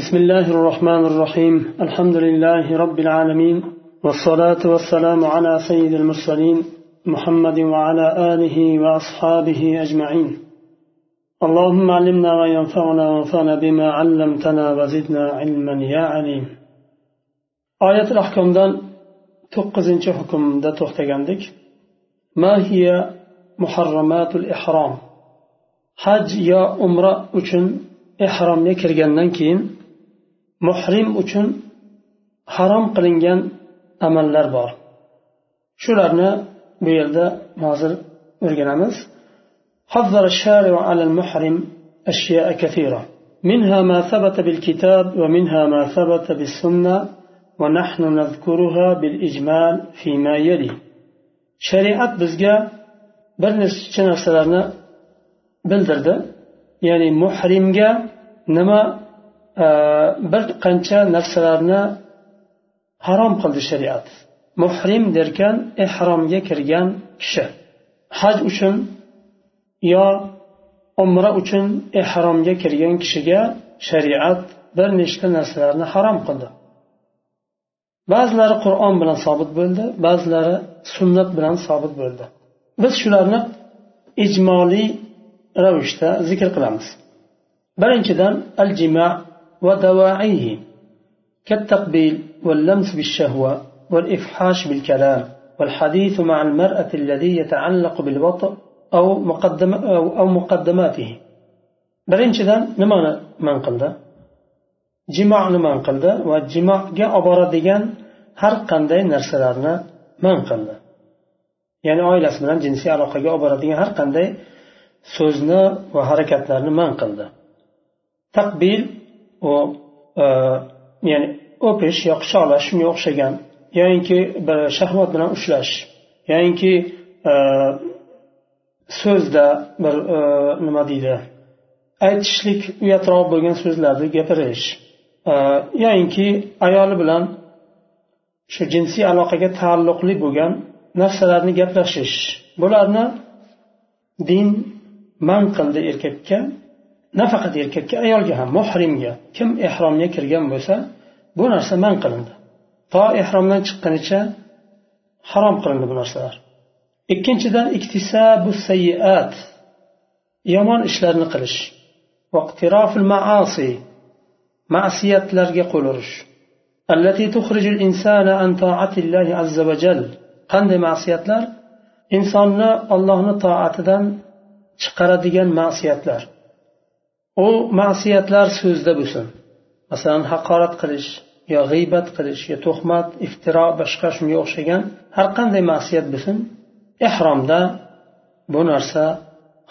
بسم الله الرحمن الرحيم. الحمد لله رب العالمين والصلاة والسلام على سيد المرسلين محمد وعلى آله وأصحابه أجمعين. اللهم علمنا ما ينفعنا وانفعنا بما علمتنا وزدنا علما يا عليم. آية الأحكام دان توقزنش حكم دا توختغاندك ما هي محرمات الإحرام؟ حج يا عمرة uchun ehromga kirgandan keyin muhrim uchun harom qilingan amallar bor shularni bu yerda hozir o'rganamiz حذر الشارع على المحرم أشياء كثيرة منها ما ثبت بالكتاب ومنها ما ثبت بالسنة ونحن نذكرها بالإجمال فيما يلي شريعة بزجا برنسچ narsalarni bildirdi ya'ni muhrimga nima Э, bir qancha narsalarni harom qildi shariat. Muhrim derkan ehromga kirgan kishi. Haj uchun yo umra uchun ehromga kirgan kishiga shariat bir nechta narsalarni harom qildi. Ba'zilari qur'on bilan sobit bo'ldi ba'zilari sunnat bilan sobit bo'ldi. Biz shularni ijmoliy ravishda zikr qilamiz. Birinchidan al jima ودواعيه كالتقبيل واللمس بالشهوة والإفحاش بالكلام والحديث مع المرأة الذي يتعلق بالوطأ أو مقدم أو, أو مقدماته. برين شذا نما ما نقلده جماع نما نقلده وجماع جاء أبرادجان هر قندي نرسلارنا ما نقلده ya'ni oilasi bilan jinsiy aloqaga olib boradigan har qanday so'zni va harakatlarni man qildi taqbil u e, ya'ni o'pish yo quchoqlash shunga o'xshagan. Yoyinki bir shaxmat bilan ushlash. Yoyinki e, so'zda bir e, nima deydi? Aytishlik uyatroq bo'lgan so'zlarni gapirish. Yoyinki ayoli bilan shu jinsiy aloqaga taalluqli bo'lgan narsalarni gaplashish. Bularni din man qildi erkakka. nafaqat erkakka ayolga ham muhrimga kim ehromga kirgan bo'lsa bu narsa man qilindi. To ehromdan chiqqanicha harom qilindi bu narsalar. Ikkinchidan iktisabu sayiat yomon ishlarni qilish maasi ma'siyatlarga qo'l urish. Allati tukhrijul insana an to'atillahi azza va jall qanday ma'siyatlar? Insonni ollohni toatidan chiqaradigan ma'siyatlar. U ma'siyatlar so'zda bo'lsin. Masalan haqorat qilish yo g'iybat qilish yo tuhmat iftiro boshqa shunga o'xshagan har qanday ma'siyat bo'lsin ehromda bu narsa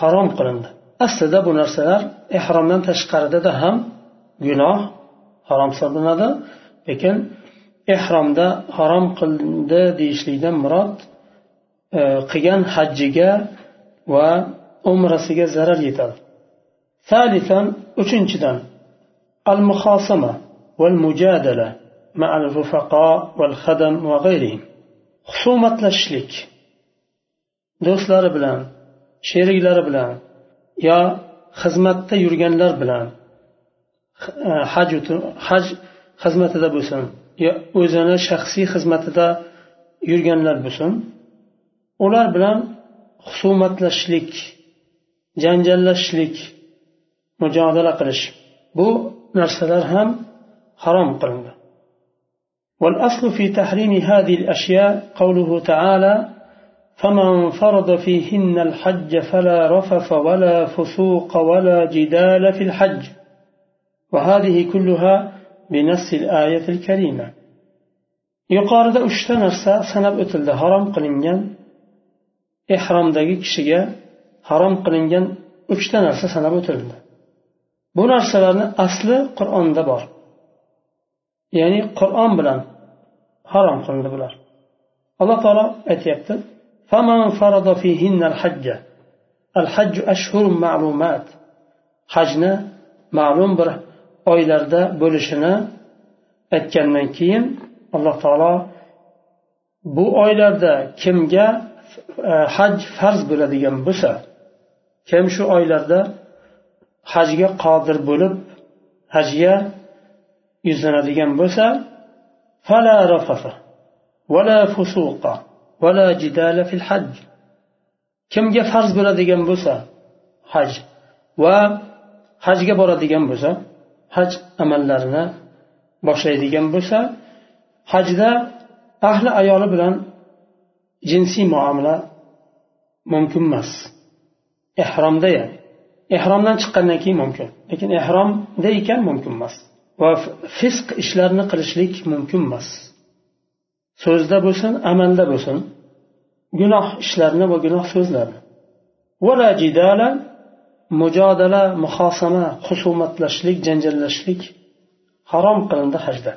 harom qilindi. Aslida bu narsalar ehromdan tashqaridada ham gunoh harom hisoblanadi lekin ehromda harom qilindi deyishlikdan murod e, qilgan hajjiga va umrasiga zarar yetadi. ثالثا uchinchidan المخاصمة والمجادلة مع الرفقاء والخدم وغيرهم xusumatlashishlik do'stlari bilan sheriklari bilan yo xizmatda yurganlar bilan haj haj xizmatida bo'lsin yo o'zini shaxsiy xizmatida yurganlar bo'lsin ular bilan husumatlashishlik janjallashishlik mujodala qilish bu narsalar ham harom qilindi والأصل في تحريم هذه الأشياء قوله تعالى فمن فرض فيهن الحج فلا رفف ولا فسوق ولا جدال في الحج. وهذه كلها بنص الآية الكريمة. يقارد أشتنر سنب أتل هرم قلنجن إحرام دقيق شجا هرم قلنجن أشتنر سنب أتلده. Bu narsalarni asli qur'onda bor. Ya'ni qur'on bilan harom qilindi bular. Alloh taolo aytyapti hajni ma'lum bir oylarda bo'lishini aytgandan keyin alloh taolo bu oylarda kimga e, haj farz bo'ladigan bo'lsa kim shu oylarda hajga qodir bo'lib hajga yuzlanadigan bo'lsa fala rafafa vala fusuqa vala jidala fil haj kimga farz bo'ladigan bo'lsa haj va hajga boradigan bo'lsa haj amallarini boshlaydigan bo'lsa hajda ahli ayoli bilan jinsiy muomala mumkin emas. Ehromda ya'ni ehromdan chiqqandan keyin mumkin lekin ehromda ekan mumkin emas va fisq ishlarni qilishlik mumkin emas so'zda bo'lsin amalda bo'lsin gunoh ishlarni va gunoh so'zlarni vala jidala mujodala muhosama husumatlashlik janjallashlik harom qilindi hajda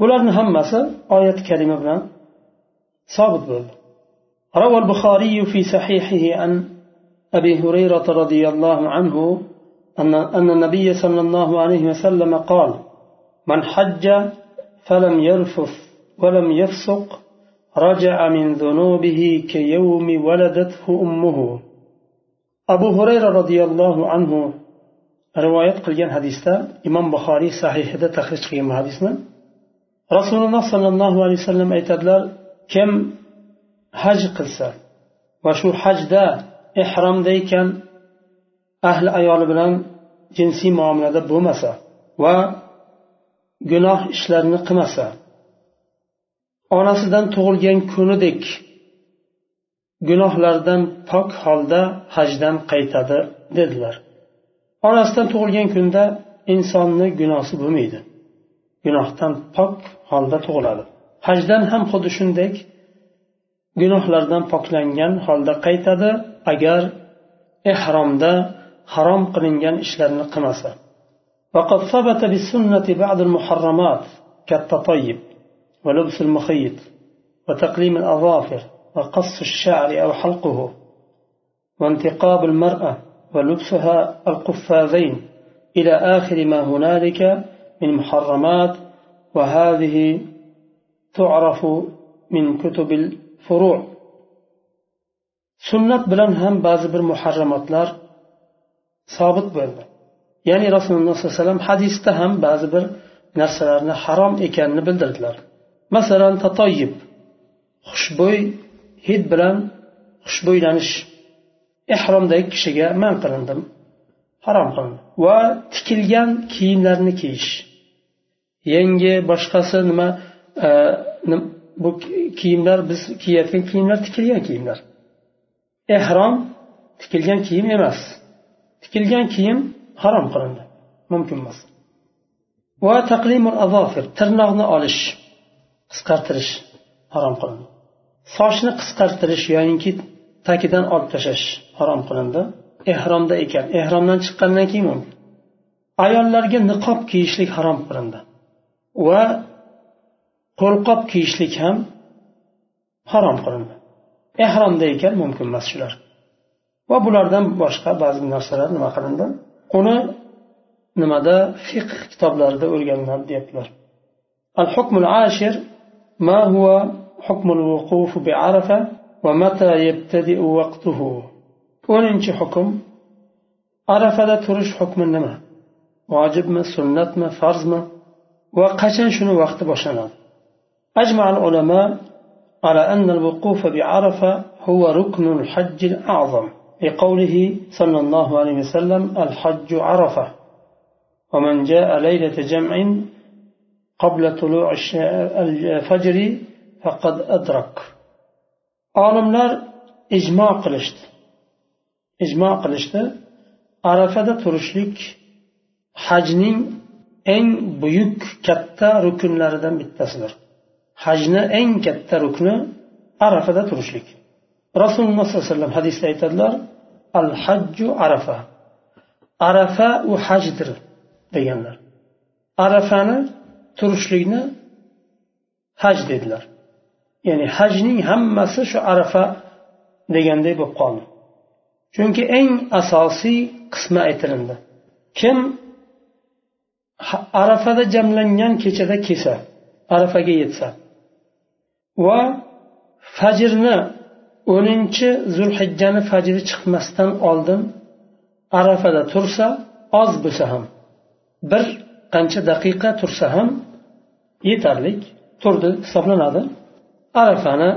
bularni hammasi oyat kalima bilan sobit bo'ldi روى البخاري في صحيحه عن أبي هريرة رضي الله عنه أن أن النبي صلى الله عليه وسلم قال: من حج فلم يرفث ولم يفسق رجع من ذنوبه كيوم ولدته أمه. أبو هريرة رضي الله عنه رواية قلجان حديثة إمام بخاري صحيح هذا تخرج قيم حديثنا. رسول الله صلى الله عليه وسلم أي كم حج قلسا وشو حج ده ehromda ekan ahli ayoli bilan jinsiy muomalada bo'lmasa va gunoh ishlarni qilmasa onasidan tug'ilgan kunidek gunohlardan pok holda hajdan qaytadi dedilar. Onasidan tug'ilgan kunda insonni gunohi bo'lmaydi. Gunohdan pok holda tug'iladi. Hajdan ham xuddi shunday gunohlardan poklangan holda qaytadi. Agar ehromda harom qilingan ishlarni qilmasa. وقد ثبت بالسنة بعض المحرمات كالتطيب ولبس المخيط وتقليم الأظافر وقص الشعر أو حلقه وانتقاب المرأة ولبسها القفازين إلى آخر ما هنالك من محرمات وهذه تعرف من كتب الفروع sunnat bilan ham ba'zi bir muharramotlar sobit bo'ldi. Ya'ni rasululloh sollallohu alayhi vasallam hadisda ham ba'zi bir narsalarni harom ekanini bildirdilar. Masalan tatoyib xushbo'y hid bilan xushbo'ylanish. Ehromdagi kishiga man qilindim harom qilindi. Va tikilgan kiyimlarni kiyish. Yangi boshqasi nima e, bu kiyimlar biz kiyayotgan kiyimlar tikilgan kiyimlar. Ehrom tikilgan kiyim emas. Tikilgan kiyim harom qilindi. Mumkin emas. Va taqlimul azofir tirnoqni olish qisqartirish harom qilindi. Sochni qisqartirish yoyinki tagidan olib tashlash harom qilindi. Ehromda ekan. Ehromdan chiqqandan keyin mumkin. Ayollarga niqob kiyishlik harom qilindi. Va qo'lqop kiyishlik ham harom qilindi. ehromda ekan mumkin emas shular va bulardan boshqa ba'zi narsalar nima qilindi uni nimada fiqh kitoblarida o'rganiladi deyaptilar al hukmul ashir ما هو حكم الوقوف بعرفة ومتى يبتدئ وقته o'ninchi hukm arafada turish hukmi nima vojibmi sunnatmi farzmi va qachon shuni vaqti boshlanadi أجمع العلماء على أن الوقوف بعرفة هو ركن الحج الأعظم لقوله صلى الله عليه وسلم الحج عرفة. ومن جاء ليلة جمع قبل طلوع الفجر فقد أدرك. olimlar ijmo qilishdi ijmo qilishdi arafada turishlik hajning eng buyuk katta rukunlaridan bittasidir hajni eng katta rukni arafada turishlik. Rasululloh sollallohu alayhi vasallam hadisda aytadilar al hajju arafa. Arafa u hajdir deganlar. Arafani turishlikni haj dedilar. Ya'ni hajning hammasi shu arafa deganday bo'lib qoldi. Chunki eng asosiy qismi aytilindi. Kim arafada jamlangan kechada kelsa arafaga yetsa va fajrni o'ninchi zulhijjani fajri chiqmasdan oldin arafada tursa oz bo'lsa ham bir qancha daqiqa tursa ham yetarli turdi hisoblanadi arafani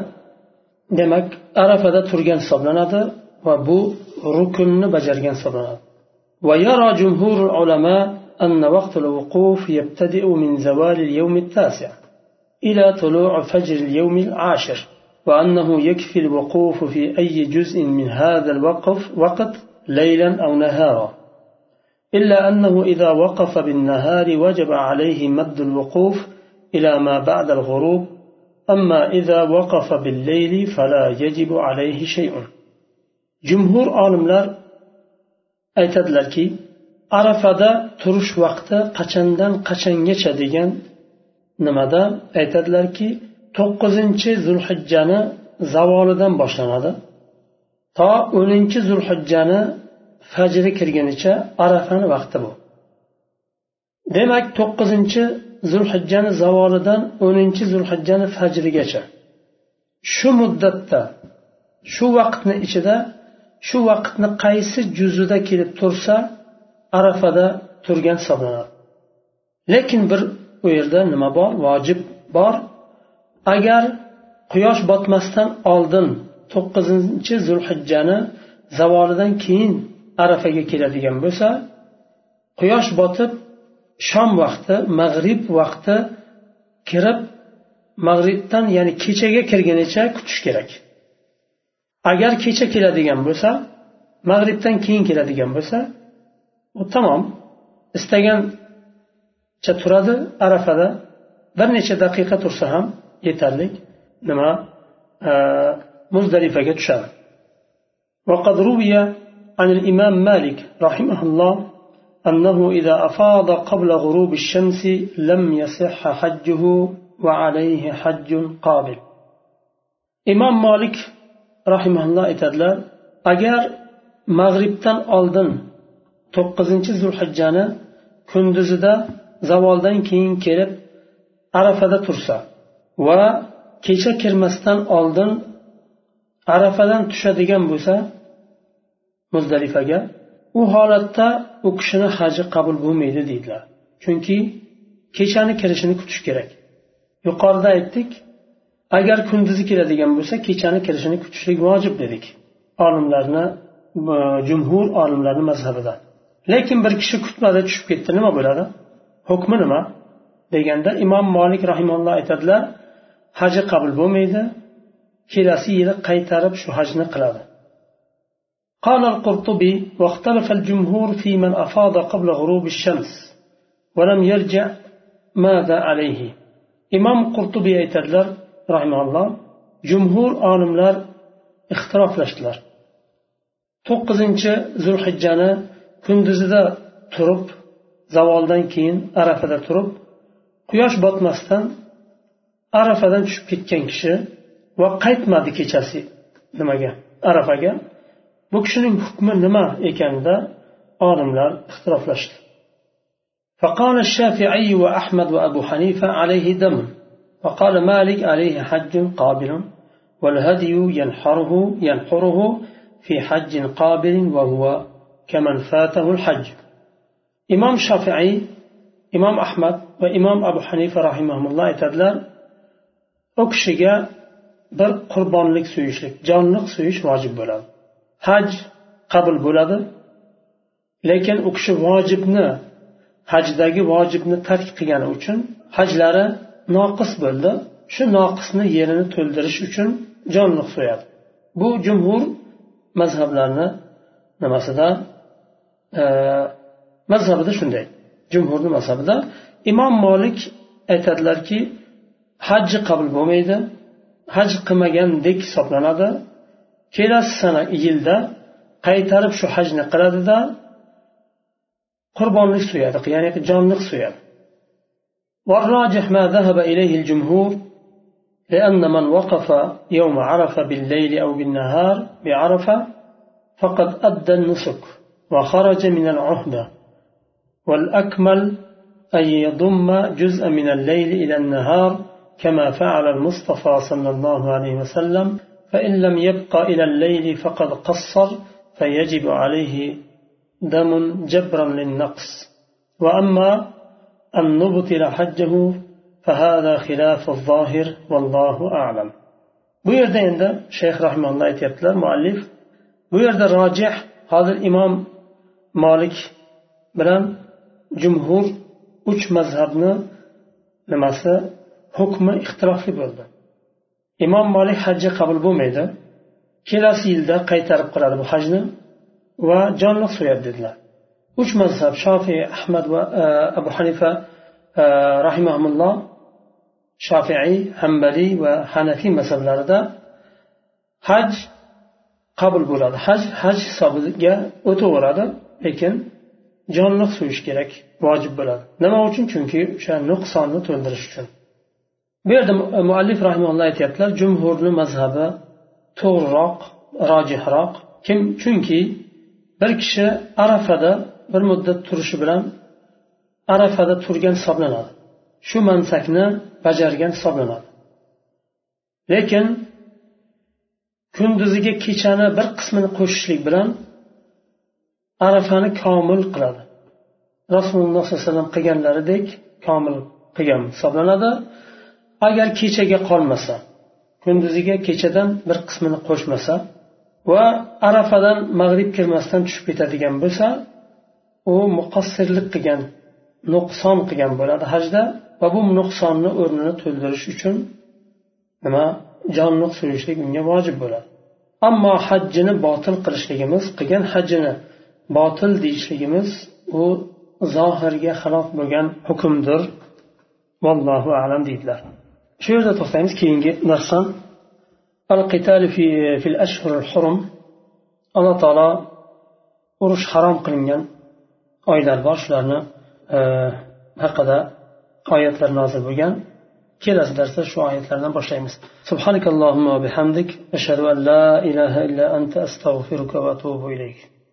demak arafada turgan hisoblanadi va bu rukunni bajargan hisoblanadi ويرى جمهور العلماء أن وقت الوقوف يبتدئ من زوال اليوم التاسع إلى طلوع فجر اليوم العاشر وأنه يكفي الوقوف في أي جزء من هذا الوقف وقت ليلا أو نهارا. إلا أنه إذا وقف بالنهار وجب عليه مد الوقوف إلى ما بعد الغروب أما إذا وقف بالليل فلا يجب عليه شيء. جمهور عالمlar aytadilarki arafada turish vaqti qachondan qachongacha degan nimada? Aytadilarki to'qqizinchi zulhijjani zavolidan boshlanadi. To o'ninchi zulhijjani fajri kirgunicha arafani vaqti bu. Demak to'qqizinchi zulhijjani zavolidan o'ninchi zulhijjani fajrigacha. Shu muddatda shu vaqtni ichida shu vaqtni qaysi juzida kelib tursa arafada turgan hisoblanadi. Lekin bir u yerda nima bor? Vojib bor. Agar quyosh botmasdan oldin to'qqizinchi zulhijjani zavolidan keyin arafaga keladigan bo'lsa quyosh botib shom vaqti mag'rib vaqti kirib mag'ribdan ya'ni kechaga kirgunicha kutish kerak. Agar kecha keladigan bo'lsa mag'ribdan keyin keladigan bo'lsa u tamom. Istagan turadi arafada bir necha daqiqa tursa ham yetarli nima muzdalifaga tushadi وقد روي عن الإمام مالك رحمه الله أنه إذا أفاض قبل غروب الشمس لم يصح حجه وعليه حج قابل إمام مالك رحمه الله aytadilar agar mag'ribdan oldin to'qqizinchi zulhijjani kunduzida zavoldan keyin kelib arafada tursa va kecha kirmasdan oldin arafadan tushadigan bo'lsa muzdalifaga u holatda u kishini haji qabul bo'lmaydi deydilar. Chunki kechani kirishini kutish kerak. Yuqorida aytdik agar kunduzi keladigan bo'lsa kechani kirishini kutishlik vojib dedik olimlarni e, jumhur olimlarni mazhabida lekin bir kishi kutmadi tushib ketdi nima bo'ladi? hukmi nima deganda imom molik rahimalloh aytadilar haji qabul bo'lmaydi kelasi yili qaytarib shu hajni qiladi قال القرطبي واختلف الجمهور في من أفاض قبل غروب الشمس ولم يرجع ماذا عليه إمام قرطبي aytadilar rahimalloh jumhur olimlar ixtiroflashdilar to'qqizinchi zulhijjani kunduzida turib zavoldan keyin arafada turib quyosh botmasdan arafadan tushib ketgan kishi va qaytmadi kechasi nimaga arafaga bu kishining hukmi nima ekanida olimlar ixtiroflashdi فقال الشافعي وأحمد وأبو حنيفة عليه دم وقال مالك عليه حج قابل والهدي ينحره ينحره في حج قابل وهو كمن فاته الحج imom shofiiy imom ahmad va imom abu hanifa rahimaulloh aytadilar u kishiga bir qurbonlik suyishlik jonliq suyish vojib bo'ladi. Haj qabul bo'ladi lekin u kishi vojibni hajdagi vojibni tark qilgani uchun hajlari noqis bo'ldi. Shu noqisni yerini to'ldirish uchun jonliq so'yadi bu jumhur mazhablarni nimasida e, mazhabida shunday jumhurni mazhabida imom molik aytadilarki hajji qabul bo'lmaydi haj qilmagandek hisoblanadi kelasi sana yilda qaytarib shu hajni qiladida qurbonlik so'yadi ya'ni jonliq so'yadi والراجح ما ذهب إليه الجمهور لأن من وقف يوم عرفة بالليل أو بالنهار بعرفة فقد أدى النسك وخرج من العهدة والأكمل أن يضم جزء من الليل إلى النهار كما فعل المصطفى صلى الله عليه وسلم فإن لم يبق إلى الليل فقد قصر فيجب عليه دم جبرا للنقص. وأما أن نبطل حجه فهذا خلاف الظاهر والله أعلم. Bu yerda endi shayx rahimalloh aytyaptilar bu yerda rojih hozir imom molik bilan jumhur uch mazhabni nimasi? Hukmi ixtilofli bo'ldi. Imom molik hajji qabul bo'lmaydi. Kelasi yilda qaytarib qiladi bu hajni va jonliq so'yadi dedilar. Uch mazhab shofiy ahmad va e, abu hanifa e, rahimahulloh shofiiy hambaliy va hanafiy mazhablarida haj qabul bo'ladi. Haj haj hisobiga o'taveradi lekin jonliq so'yish kerak vojib bo'ladi. Nima uchun? Chunki o'sha nuqsonni to'ldirish uchun. Bu yerda e, muallif rahimalloh aytyaptilar jumhurni mazhabi to'g'riroq rojihroq. Kim? Chunki bir kishi arafada bir muddat turishi bilan arafada turgan hisoblanadi. Shu mansakni bajargan hisoblanadi. Lekin kunduziga kechani bir qismini qo'shishlik bilan arafani komil qiladi. Rasululloh sollallohu alayhi vasallam qilganlaridek komil qilgan hisoblanadi. Agar kechaga qolmasa kunduziga kechadan bir qismini qo'shmasa va arafadan mag'rib kirmasdan tushib ketadigan bo'lsa u muqassirlik qilgan nuqson qilgan bo'ladi hajda va bu nuqsonni o'rnini to'ldirish uchun nima? Jonliq so'yishlik unga vojib bo'ladi. Ammo hajjini botil qilishligimiz qilgan hajjini botil deyishligimiz u zohirga xilof bo'lgan hukmdir. Vallohu alam deydilar. Shu yerda to'xtaymiz keyingi darsdan al qitali fi fil ashhur al hurum. Alloh taolo urush harom qilingan oylar bor. Shularni e, haqida oyatlar nozil bo'lgan. Kelasi darsda shu oyatlardan boshlaymiz. Subhanakallohumma va bihamdik. Ashhadu an la ilaha illa anta astag'firuka va atubu ilayk.